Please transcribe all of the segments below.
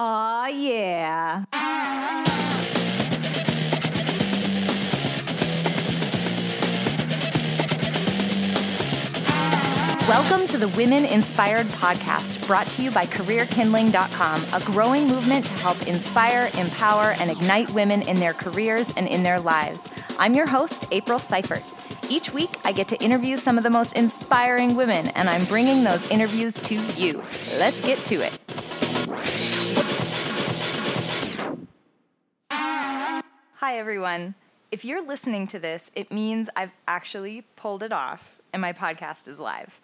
Aw, yeah. Welcome to the Women Inspired Podcast, brought to you by CareerKindling.com, a growing movement to help inspire, empower, and ignite women in their careers and in their lives. I'm your host, April Seifert. Each week, I get to interview some of the most inspiring women, and I'm bringing those interviews to you. Let's get to it. Hi, everyone. If you're listening to this, it means I've actually pulled it off and my podcast is live.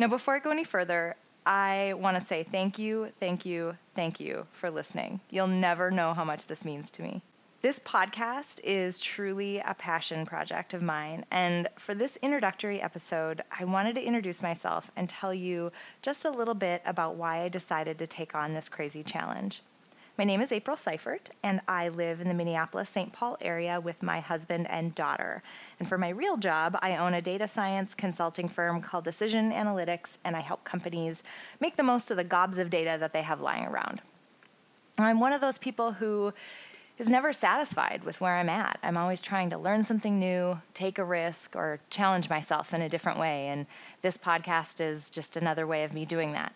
Now, before I go any further, I want to say thank you, thank you, thank you for listening. You'll never know how much this means to me. This podcast is truly a passion project of mine, and for this introductory episode, I wanted to introduce myself and tell you just a little bit about why I decided to take on this crazy challenge. My name is April Seifert, and I live in the Minneapolis St. Paul area with my husband and daughter. And for my real job, I own a data science consulting firm called Decision Analytics, and I help companies make the most of the gobs of data that they have lying around. I'm one of those people who is never satisfied with where I'm at. I'm always trying to learn something new, take a risk, or challenge myself in a different way. And this podcast is just another way of me doing that.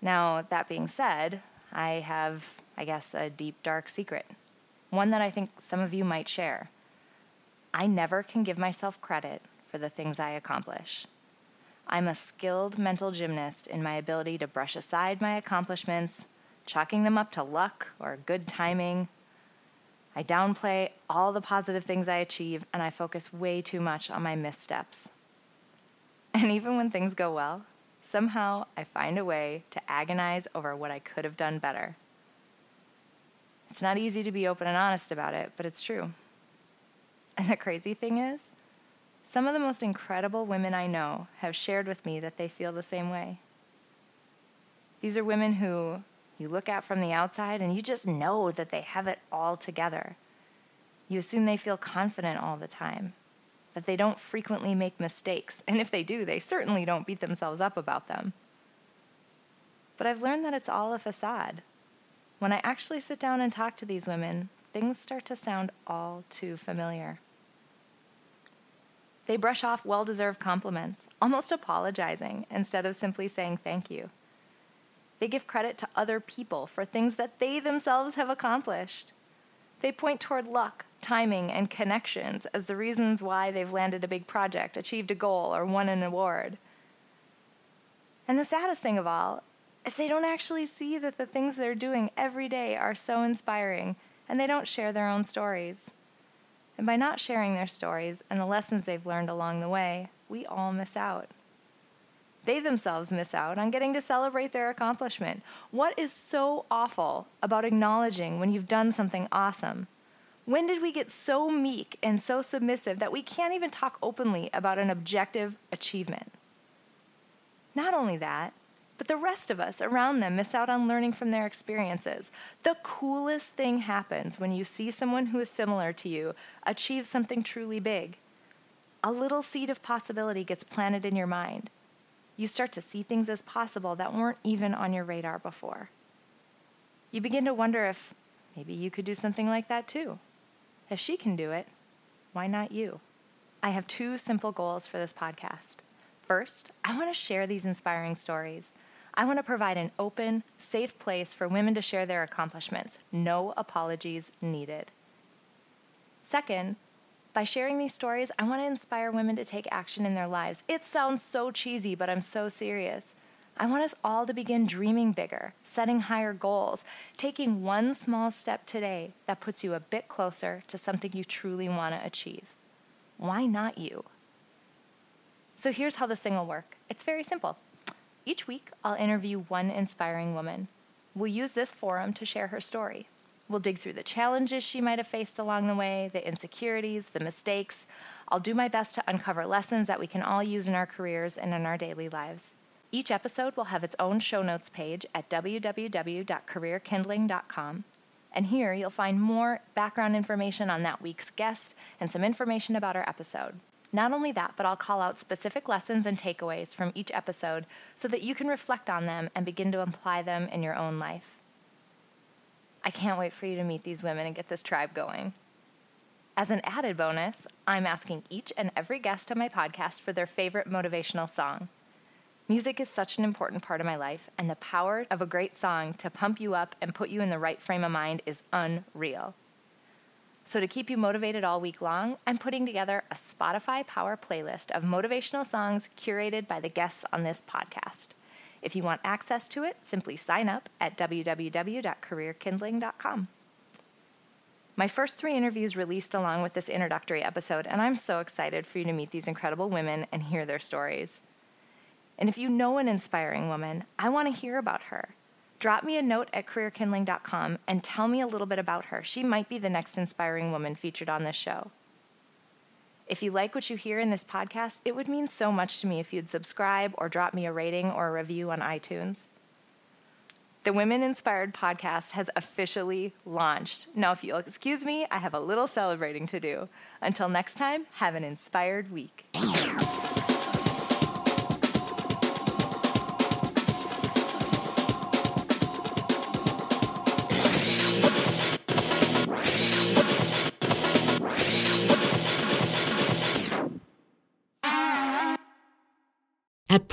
Now, that being said, I have, I guess, a deep, dark secret. One that I think some of you might share. I never can give myself credit for the things I accomplish. I'm a skilled mental gymnast in my ability to brush aside my accomplishments, chalking them up to luck or good timing. I downplay all the positive things I achieve and I focus way too much on my missteps. And even when things go well, somehow I find a way to agonize over what I could have done better. It's not easy to be open and honest about it, but it's true. And the crazy thing is, some of the most incredible women I know have shared with me that they feel the same way. These are women who you look at from the outside and you just know that they have it all together. You assume they feel confident all the time that they don't frequently make mistakes, and if they do, they certainly don't beat themselves up about them. But I've learned that it's all a facade. When I actually sit down and talk to these women, things start to sound all too familiar. They brush off well deserved compliments, almost apologizing instead of simply saying thank you. They give credit to other people for things that they themselves have accomplished. They point toward luck, timing, and connections as the reasons why they've landed a big project, achieved a goal, or won an award. And the saddest thing of all is they don't actually see that the things they're doing every day are so inspiring and they don't share their own stories. And by not sharing their stories and the lessons they've learned along the way, we all miss out. They themselves miss out on getting to celebrate their accomplishment. What is so awful about acknowledging when you've done something awesome? When did we get so meek and so submissive that we can't even talk openly about an objective achievement? Not only that, but the rest of us around them miss out on learning from their experiences. The coolest thing happens when you see someone who is similar to you achieve something truly big. A little seed of possibility gets planted in your mind. You start to see things as possible that weren't even on your radar before. You begin to wonder if maybe you could do something like that too. If she can do it, why not you? I have two simple goals for this podcast. First, I want to share these inspiring stories. I want to provide an open, safe place for women to share their accomplishments, no apologies needed. Second, by sharing these stories, I want to inspire women to take action in their lives. It sounds so cheesy, but I'm so serious. I want us all to begin dreaming bigger, setting higher goals, taking one small step today that puts you a bit closer to something you truly want to achieve. Why not you? So here's how this thing will work it's very simple. Each week, I'll interview one inspiring woman. We'll use this forum to share her story. We'll dig through the challenges she might have faced along the way, the insecurities, the mistakes. I'll do my best to uncover lessons that we can all use in our careers and in our daily lives. Each episode will have its own show notes page at www.careerkindling.com. And here you'll find more background information on that week's guest and some information about our episode. Not only that, but I'll call out specific lessons and takeaways from each episode so that you can reflect on them and begin to apply them in your own life. I can't wait for you to meet these women and get this tribe going. As an added bonus, I'm asking each and every guest on my podcast for their favorite motivational song. Music is such an important part of my life, and the power of a great song to pump you up and put you in the right frame of mind is unreal. So, to keep you motivated all week long, I'm putting together a Spotify Power playlist of motivational songs curated by the guests on this podcast. If you want access to it, simply sign up at www.careerkindling.com. My first three interviews released along with this introductory episode, and I'm so excited for you to meet these incredible women and hear their stories. And if you know an inspiring woman, I want to hear about her. Drop me a note at careerkindling.com and tell me a little bit about her. She might be the next inspiring woman featured on this show. If you like what you hear in this podcast, it would mean so much to me if you'd subscribe or drop me a rating or a review on iTunes. The Women Inspired podcast has officially launched. Now, if you'll excuse me, I have a little celebrating to do. Until next time, have an inspired week.